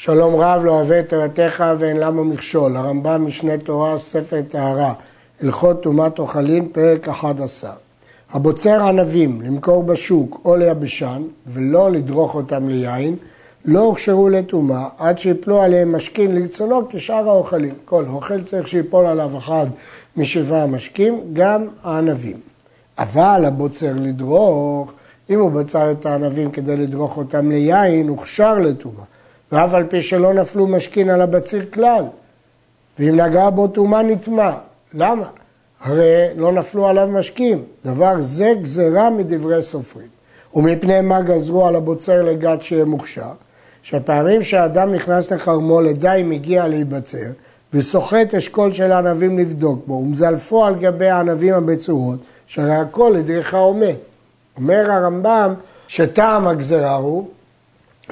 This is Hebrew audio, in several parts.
שלום רב לא אוהב את תורתך ואין למה מכשול. הרמב"ם משנה תורה, ספר טהרה, הלכות טומאת אוכלים, פרק 11. הבוצר ענבים למכור בשוק או ליבשן ולא לדרוך אותם ליין, לא הוכשרו לטומאה עד שיפלו עליהם משכין לרצונו כשאר האוכלים. כל אוכל צריך שיפול עליו אחד משבעה המשקים, גם הענבים. אבל הבוצר לדרוך, אם הוא בצר את הענבים כדי לדרוך אותם ליין, הוכשר לטומאה. ואף על פי שלא נפלו משכין על הבציר כלל. ואם נגעה בו טומאה נטמע. למה? הרי לא נפלו עליו משקים. דבר זה גזרה מדברי סופרים. ומפני מה גזרו על הבוצר לגת שיהיה מוכשר? שהפעמים שהאדם נכנס לחרמו לדי מגיע להיבצר וסוחט אשכול של הענבים לבדוק בו ומזלפו על גבי הענבים הבצורות שהרי הכל לדריכה עומד. אומר הרמב"ם שטעם הגזרה הוא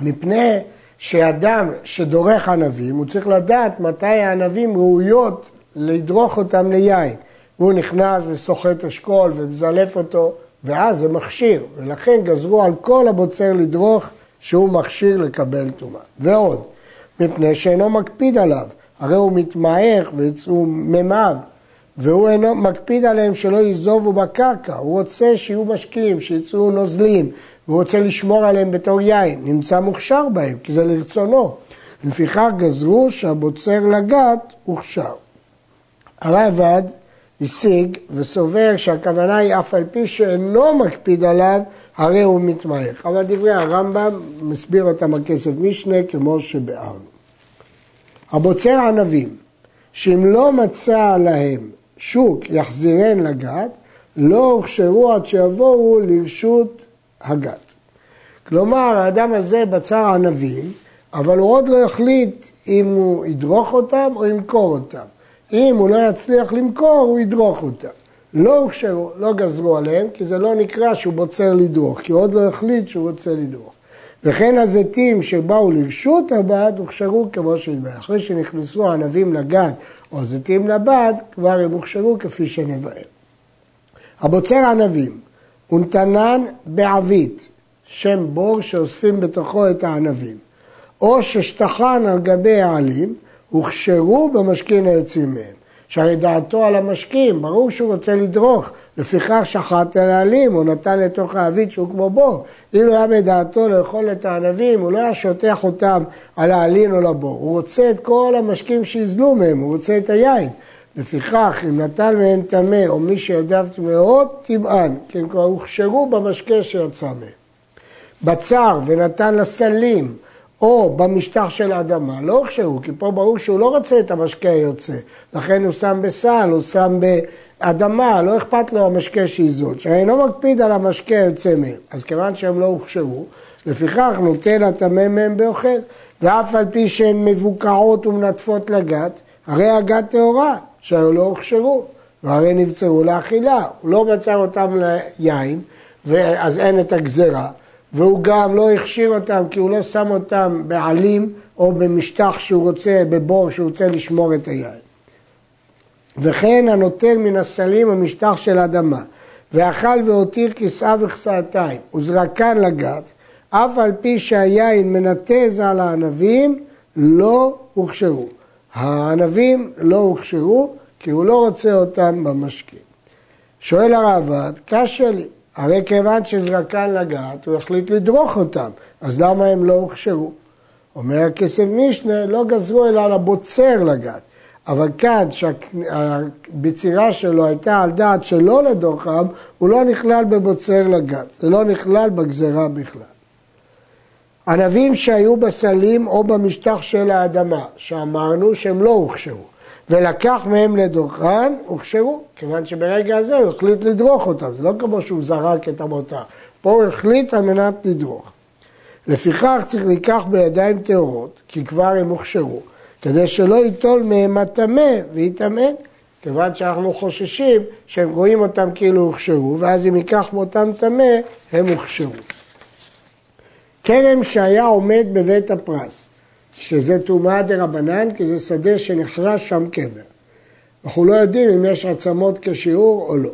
מפני שאדם שדורך ענבים, הוא צריך לדעת מתי הענבים ראויות לדרוך אותם ליין. והוא נכנס וסוחט אשכול ומזלף אותו, ואז זה מכשיר, ולכן גזרו על כל הבוצר לדרוך שהוא מכשיר לקבל טומאה. ועוד, מפני שאינו מקפיד עליו, הרי הוא מתמעך ויצאו מימיו, והוא אינו מקפיד עליהם שלא יזובו בקרקע, הוא רוצה שיהיו משקיעים, שיצאו נוזלים, והוא רוצה לשמור עליהם בתור יין, נמצא מוכשר בהם, כי זה לרצונו. לפיכך גזרו שהבוצר לגת הוכשר. הרעב"ד השיג וסובר שהכוונה היא אף על פי שאינו מקפיד עליו, הרי הוא מתמעך. אבל דברי הרמב"ם מסביר אותם הכסף משנה כמו שביארנו. הבוצר ענבים, שאם לא מצא להם שוק יחזירן לגת, לא הוכשרו עד שיבואו לרשות הגת. כלומר, האדם הזה בצר ענבים, אבל הוא עוד לא החליט אם הוא ידרוך אותם או ימכור אותם. אם הוא לא יצליח למכור, הוא ידרוך אותם. לא הוכשרו, לא גזרו עליהם, כי זה לא נקרא שהוא בוצר לדרוך, כי הוא עוד לא החליט שהוא רוצה לדרוך. וכן הזיתים שבאו לרשות הבד הוכשרו כמו שהתבהר. אחרי שנכנסו ענבים לגד או זיתים לבד, כבר הם הוכשרו כפי שנבהר. הבוצר ענבים, ונתנן בעבית, שם בור שאוספים בתוכו את הענבים, או ששטחן על גבי העלים, הוכשרו במשכין היוצאים מהם. שהרי דעתו על המשקים, ברור שהוא רוצה לדרוך, לפיכך שחט על העלים, הוא נתן לתוך העבית שהוא כמו בור. אם היה בדעתו לאכול את הענבים, הוא לא היה שוטח אותם על העלין או לבור. הוא רוצה את כל המשקים שיזלו מהם, הוא רוצה את היין. לפיכך, אם נתן מהם טמא או מי שידיו טמאות, טבען, כי הם כבר הוכשרו במשקה שיצא מהם. בצר ונתן לסלים או במשטח של האדמה, לא הוכשרו, כי פה ברור שהוא לא רוצה את המשקה היוצא, לכן הוא שם בסל, הוא שם באדמה, לא אכפת לו המשקה שיזול, שאינו מקפיד על המשקה היוצא מהם, אז כיוון שהם לא הוכשרו, לפיכך נותן הטמא מהם באוכל, ואף על פי שהן מבוקעות ומנטפות לגת, הרי הגת טהורה, שהיו לא הוכשרו, והרי נבצרו לאכילה, הוא לא בצר אותם ליין, אז אין את הגזרה. והוא גם לא הכשיר אותם כי הוא לא שם אותם בעלים או במשטח שהוא רוצה, בבור שהוא רוצה לשמור את היין. וכן הנוטל מן הסלים המשטח של אדמה, ואכל והותיר כסאה וכסאתיים, וזרקן לגת, אף על פי שהיין מנתז על הענבים, לא הוכשרו. הענבים לא הוכשרו, כי הוא לא רוצה אותם במשקים. שואל הרעב"ד, קשה לי, הרי כיוון שזרקן לגעת, הוא החליט לדרוך אותם, אז למה הם לא הוכשרו? אומר הכסף משנה, לא גזרו אלא על הבוצר לגעת. אבל כאן שהבצירה שלו הייתה על דעת שלא לדוחם, הוא לא נכלל בבוצר לגת, זה לא נכלל בגזרה בכלל. ענבים שהיו בסלים או במשטח של האדמה, שאמרנו שהם לא הוכשרו, ולקח מהם לדוחן, הוכשרו, כיוון שברגע הזה הוא החליט לדרוך אותם, זה לא כמו שהוא זרק את המותה, פה הוא החליט על מנת לדרוך. לפיכך צריך לקח בידיים טהורות, כי כבר הם הוכשרו, כדי שלא ייטול מהם הטמא ויטמאן, כיוון שאנחנו חוששים שהם רואים אותם כאילו הוכשרו, ואז אם ייקח מאותם טמא, הם הוכשרו. כרם שהיה עומד בבית הפרס, שזה טומאה רבנן, כי זה שדה שנחרש שם קבר. אנחנו לא יודעים אם יש עצמות כשיעור או לא.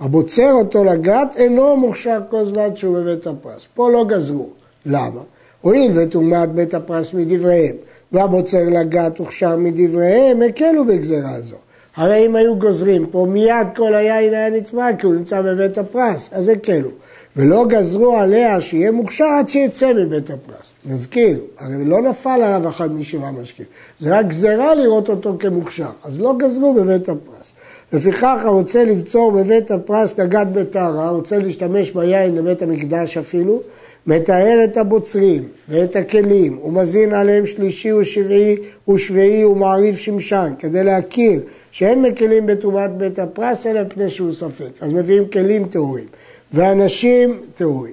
הבוצר אותו לגת אינו מוכשר כל זמן שהוא בבית הפרס. פה לא גזרו. למה? הואיל וטומאת בית הפרס מדבריהם, והבוצר לגת הוכשר מדבריהם, הקלו בגזרה זו. הרי אם היו גוזרים פה, מיד כל היין היה נטמע, כי הוא נמצא בבית הפרס, אז הקלו. ולא גזרו עליה שיהיה מוכשר עד שיצא מבית הפרס. נזכיר, הרי לא נפל עליו אחד משבעה משקיעים, זה רק גזרה לראות אותו כמוכשר, אז לא גזרו בבית הפרס. לפיכך הרוצה לבצור בבית הפרס נגד בטהרה, רוצה להשתמש ביין לבית המקדש אפילו, מתאר את הבוצרים ואת הכלים, ומזין עליהם שלישי ושבעי ושביעי ומעריב שמשן, כדי להכיר שאין מקלים בטומאת בית הפרס אלא מפני שהוא ספק. אז מביאים כלים טהורים. ואנשים טהורים.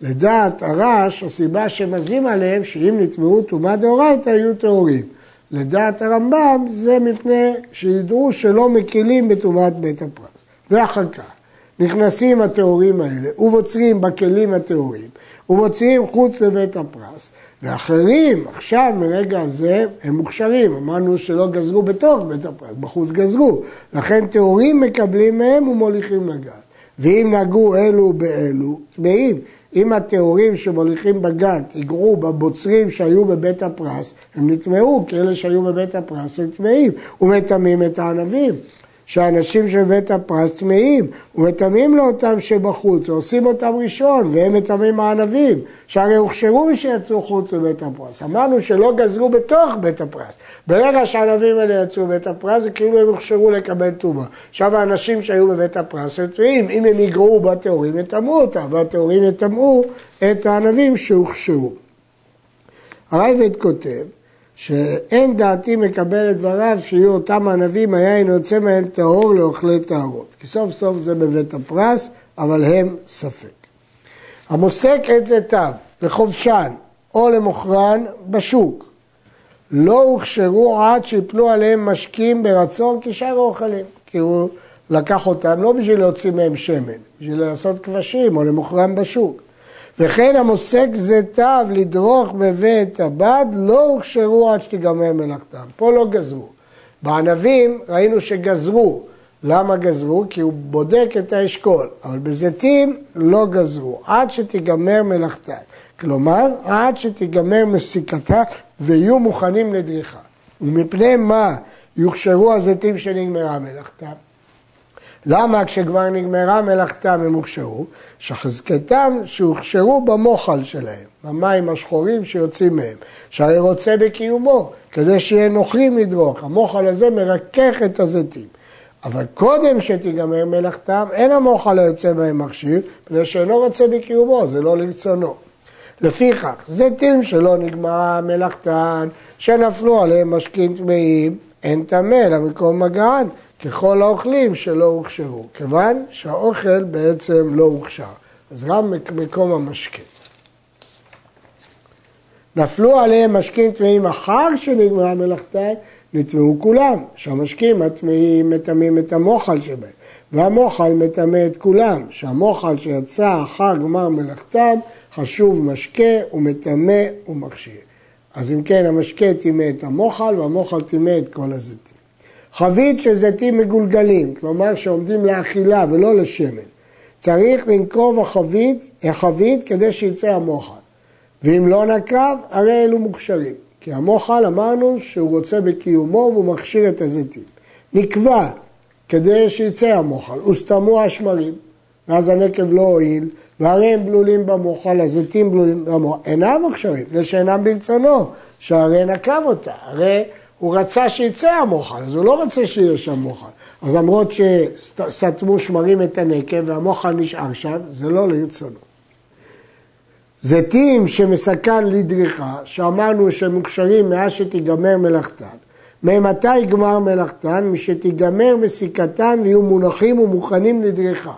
לדעת הרש, הסיבה שמזים עליהם, שאם נטמעו טומאה דאורייתא יהיו טהורים. לדעת הרמב"ם זה מפני שידעו שלא מקילים בטומאת בית הפרס. ואחר כך נכנסים הטהורים האלה ובוצרים בכלים הטהורים ומוציאים חוץ לבית הפרס ואחרים עכשיו מרגע זה הם מוכשרים, אמרנו שלא גזרו בתוך בית הפרס, בחוץ גזרו, לכן טהורים מקבלים מהם ומוליכים לגת. ואם נגעו אלו באלו, טמאים. אם הטהורים שמוליכים בגת ייגעו בבוצרים שהיו בבית הפרס, הם נטמעו, כי אלה שהיו בבית הפרס הם טמאים, ומטמאים את הענבים. שהאנשים של בית הפרס טמאים, ומטמאים לאותם שבחוץ, ועושים אותם ראשון, והם מטמאים הענבים, שהרי הוכשרו משיצאו חוץ לבית הפרס. אמרנו שלא גזרו בתוך בית הפרס. ברגע שהענבים האלה יצאו בבית הפרס, זה כאילו הם הוכשרו לקבל טומאה. עכשיו האנשים שהיו בבית הפרס הם טמאים, אם הם יגרעו בטהורים, יטמאו אותם, והטהורים יטמאו את הענבים שהוכשרו. הרייבד כותב שאין דעתי מקבל את דבריו שיהיו אותם ענבים, היין יוצא מהם טהור לאוכלי טהרות. כי סוף סוף זה בבית הפרס, אבל הם ספק. המוסק את זיתיו לחובשן או למוכרן בשוק, לא הוכשרו עד שיפלו עליהם משקים ברצון כשאר האוכלים. כי הוא לקח אותם לא בשביל להוציא מהם שמן, בשביל לעשות כבשים או למוכרן בשוק. וכן המוסק זיתיו לדרוך בבית הבד לא הוכשרו עד שתיגמר מלאכתם. פה לא גזרו. בענבים ראינו שגזרו. למה גזרו? כי הוא בודק את האשכול. אבל בזיתים לא גזרו, עד שתיגמר מלאכתה. כלומר, עד שתיגמר מסיקתה ויהיו מוכנים לדריכה. ומפני מה יוכשרו הזיתים שנגמרה מלאכתם? למה כשכבר נגמרה מלאכתם הם הוכשרו? שחזקתם שהוכשרו במוחל שלהם, במים השחורים שיוצאים מהם, שהרי רוצה בקיומו, כדי שיהיה נוחים לדרוך. המוחל הזה מרכך את הזיתים. אבל קודם שתיגמר מלאכתם, אין המוחל היוצא בהם מכשיר, מפני שאינו רוצה בקיומו, זה לא לרצונו. לפיכך, זיתים שלא נגמרה מלאכתן, שנפלו עליהם משקים טמאים, אין טמא למקום מגען, ככל האוכלים שלא הוכשרו, כיוון שהאוכל בעצם לא הוכשר. אז גם מקום המשקה. נפלו עליהם משקים טמאים אחר שנגמרה מלאכתם, נטמעו כולם, שהמשקים הטמאים מטמאים את המוחל שבהם, והמוחל מטמא את כולם, שהמוחל שיצא אחר גמר מלאכתם חשוב משקה ומטמא ומכשיר. אז אם כן, המשקה טימא את המוחל והמוחל טימא את כל הזיתים. חבית של זיתים מגולגלים, כלומר שעומדים לאכילה ולא לשמן. צריך לנקוב החבית, החבית כדי שיצא המוחל. ואם לא נקב, הרי אלו מוכשרים. כי המוחל אמרנו שהוא רוצה בקיומו והוא מכשיר את הזיתים. נקבע כדי שיצא המוחל, וסתמו השמרים, ואז הנקב לא הועיל, והרי הם בלולים במוחל, הזיתים בלולים במוחל, אינם מוכשרים, זה שאינם ברצונו, שהרי נקב אותה, הרי הוא רצה שיצא המוחל, אז הוא לא רוצה שיהיה שם מוחל. אז למרות שסתמו שמרים את הנקב והמוחל נשאר שם, זה לא לרצונו. זיתים שמסכן לדריכה, שאמרנו שהם מוכשרים מאז שתיגמר מלאכתן, ממתי יגמר מלאכתן? משתיגמר מסיקתן ויהיו מונחים ומוכנים לדריכה.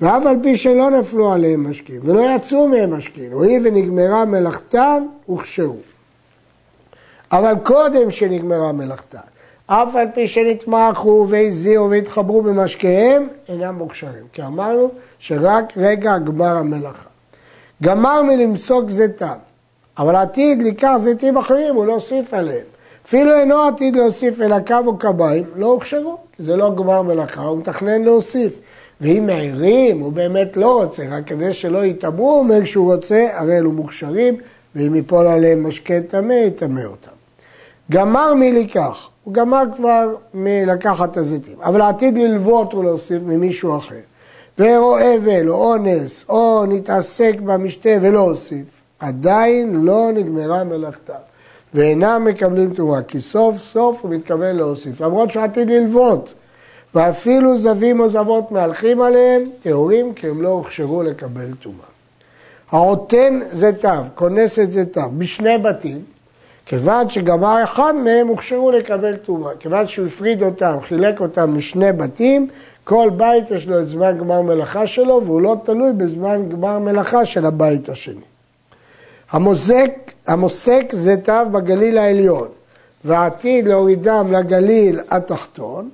ואף על פי שלא נפלו עליהם משקים ולא יצאו מהם משקים, הואיל ונגמרה מלאכתן, הוכשרו. אבל קודם שנגמרה מלאכתה, אף על פי שנתמכו והזיעו והתחברו במשקיהם, אינם מוכשרים. כי אמרנו שרק רגע גמר המלאכה. גמר מלמסוק זיתיו, אבל עתיד לקח זיתים אחרים, הוא לא הוסיף עליהם. אפילו אינו עתיד להוסיף אלא קו או קביים, לא הוכשרו, זה לא גמר מלאכה, הוא מתכנן להוסיף. ואם מעירים, הוא באמת לא רוצה, רק כדי שלא יתאמרו, הוא אומר שהוא רוצה, הרי אלו מוכשרים, ואם ייפול עליהם משקה טמא, יטמא אותם. גמר מלקח, הוא גמר כבר מלקחת את הזיתים, אבל עתיד ללוות ולהוסיף ממישהו אחר. ואירו אבל או אונס או נתעסק במשתה ולא הוסיף, עדיין לא נגמרה מלאכתה. ואינם מקבלים תרומה, כי סוף סוף הוא מתכוון להוסיף, למרות שהוא עתיד ללוות. ואפילו זבים או זבות מהלכים עליהם, טהורים כי הם לא הוכשרו לקבל טומאה. העוטן זיתיו, כונס את זיתיו, בשני בתים, כיוון שגמר אחד מהם הוכשרו לקבל טומאה. כיוון שהוא הפריד אותם, חילק אותם לשני בתים, כל בית יש לו את זמן גמר מלאכה שלו, והוא לא תלוי בזמן גמר מלאכה של הבית השני. המוסק, המוסק זיתיו בגליל העליון, ועתיד להורידם לגליל התחתון,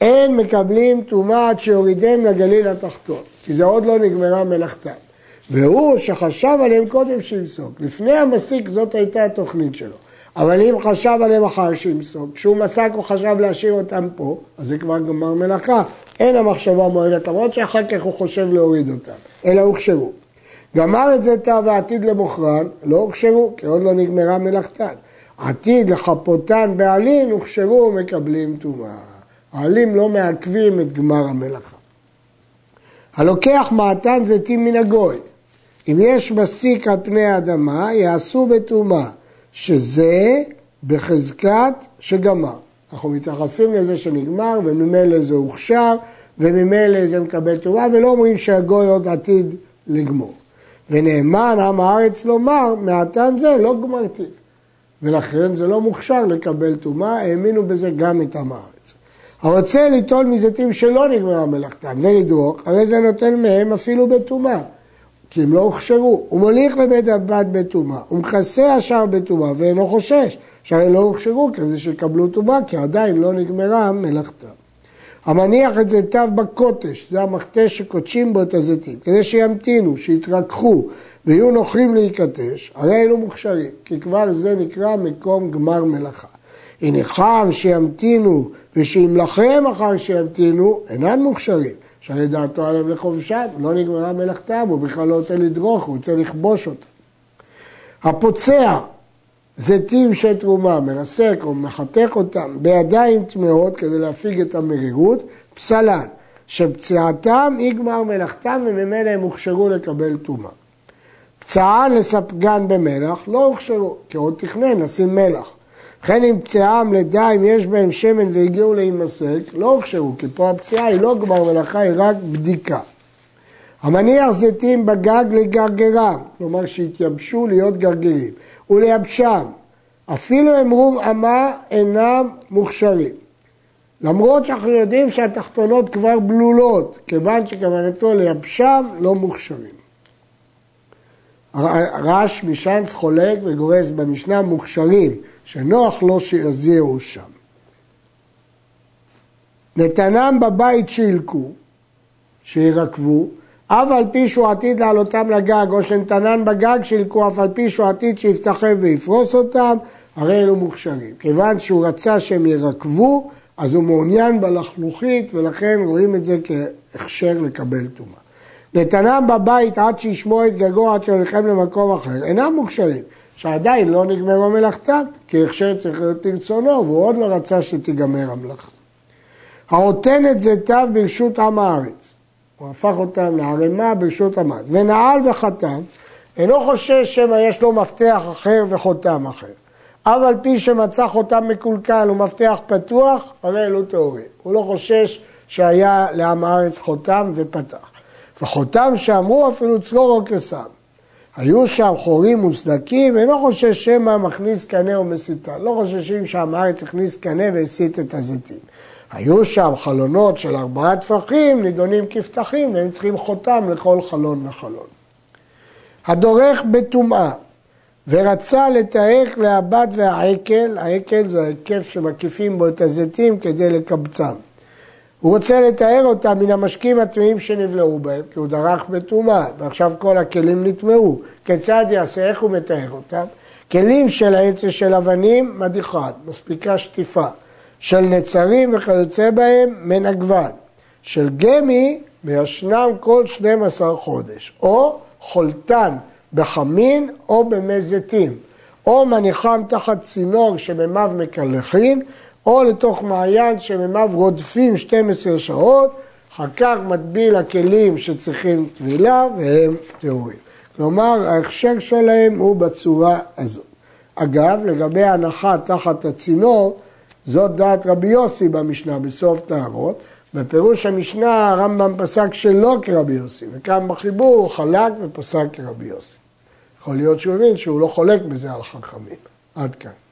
אין מקבלים טומאה עד שיורידם לגליל התחתון, כי זה עוד לא נגמרה מלאכתם. והוא שחשב עליהם קודם שימסוק. לפני המסיק זאת הייתה התוכנית שלו. אבל אם חשב עליהם אחר שימסוק, כשהוא מסק הוא חשב להשאיר אותם פה, אז זה כבר גמר מלאכה. אין המחשבה מועדת למרות שאחר כך הוא חושב להוריד אותם, אלא הוכשרו. גמר את זה תא ועתיד למוכרן, לא הוכשרו, כי עוד לא נגמרה מלאכתן. עתיד לחפותן בעלין, הוכשרו ומקבלים טומאה. העלים לא מעכבים את גמר המלאכה. הלוקח מעתן זיתים מן הגוי, אם יש מסיק על פני האדמה, יעשו בטומאה, שזה בחזקת שגמר. אנחנו מתייחסים לזה שנגמר, וממילא זה הוכשר, וממילא זה מקבל טומאה, ולא אומרים שהגוי עוד עתיד לגמור. ונאמן עם הארץ לומר, מעתן זה לא גמרתי. ולכן זה לא מוכשר לקבל טומאה, האמינו בזה גם את עם הארץ. הרוצה ליטול מזיתים שלא נגמרה מלאכתם ולדרוך, הרי זה נותן מהם אפילו בטומאה. כי הם לא הוכשרו. הוא מוליך לבית הבת בטומאה, הוא מכסה השאר בטומאה ואינו חושש, שהרי לא הוכשרו כדי שיקבלו טומאה, כי עדיין לא נגמרה מלאכתם. המניח את זיתיו בקוטש, זה המכתש שקודשים בו את הזיתים, כדי שימתינו, שיתרככו ויהיו נוחים להיקטש, הרי אלו מוכשרים, כי כבר זה נקרא מקום גמר מלאכה. הניחם שימתינו ושימלכם אחר שימתינו, אינם מוכשרים. שהרי דעתו עליהם לחובשם, לא נגמרה מלאכתם, הוא בכלל לא רוצה לדרוך, הוא רוצה לכבוש אותם. הפוצע זיתים של תרומה, מרסק או מחתך אותם בידיים טמאות כדי להפיג את המרירות, פסלן, שפציעתם היא גמר מלאכתם וממילא הם הוכשרו לקבל טומאה. פצען לספגן במלח לא הוכשרו, כי עוד תכנן לשים מלח. וכן אם פציעם לידה, אם יש בהם שמן והגיעו להימסק, לא הוכשרו, כי פה הפציעה היא לא גמר מלאכה, היא רק בדיקה. המניח זיתים בגג לגרגרם, כלומר שהתייבשו להיות גרגירים, ולייבשם, אפילו אמרום אמה אינם מוכשרים. למרות שאנחנו יודעים שהתחתונות כבר בלולות, כיוון שכוונתו לייבשם לא מוכשרים. רש משאנץ חולק וגורס במשנה מוכשרים, שנוח לו שיזיעו שם. נתנם בבית שילקו, שירקבו, אף על פי שהוא עתיד לעלותם לגג, או שנתנן בגג שילקו, אף על פי שהוא עתיד שיפתחם ויפרוס אותם, הרי אלו מוכשרים. כיוון שהוא רצה שהם ירקבו, אז הוא מעוניין בלחלוכית, ולכן רואים את זה כהכשר לקבל טומאה. נתנם בבית עד שישמור את גגו עד שהולכם למקום אחר, אינם מוכשרים. שעדיין לא נגמרו מלאכתם, כי הכשר צריך להיות לרצונו, והוא עוד לא רצה שתיגמר המלאכה. העוטן את זיתיו ברשות עם הארץ, הוא הפך אותם לערימה ברשות עם הארץ, ונעל וחתם, אינו חושש שמא יש לו מפתח אחר וחותם אחר. אף על פי שמצא חותם מקולקל ומפתח פתוח, הרי אלו טהורים. הוא לא חושש שהיה לעם הארץ חותם ופתח. וחותם שאמרו אפילו צרור או קסם. היו שם חורים וסדקים, אינו חושש שמא מכניס קנה ומסיתה. לא חוששים שעם הארץ הכניס קנה והסית את הזיתים. היו שם חלונות של ארבעה טפחים, נידונים כפתחים, והם צריכים חותם לכל חלון וחלון. הדורך בטומאה, ורצה לתאק להבת והעקל, העקל זה ההיקף שמקיפים בו את הזיתים כדי לקבצם. הוא רוצה לתאר אותם מן המשקים הטמאים שנבלעו בהם, כי הוא דרך בטומאה, ועכשיו כל הכלים נטמעו. כיצד יעשה, איך הוא מתאר אותם? כלים של עץ ושל אבנים, מדיחן, מספיקה שטיפה. של נצרים וכיוצא בהם, מנגבן. של גמי, וישנם כל 12 חודש. או חולתן בחמין או במי זיתים, או מניחם תחת צינור שממיו מקלחים, או לתוך מעיין שממיו רודפים 12 שעות, אחר כך מטביל הכלים שצריכים טבילה והם טהורים. כלומר, ההכשר שלהם הוא בצורה הזאת. אגב, לגבי הנחה תחת הצינור, זאת דעת רבי יוסי במשנה, בסוף טהרות. בפירוש המשנה הרמב"ם פסק שלא כרבי יוסי, וכאן בחיבור הוא חלק ופסק כרבי יוסי. יכול להיות שהוא הבין שהוא לא חולק בזה על חכמים. עד כאן.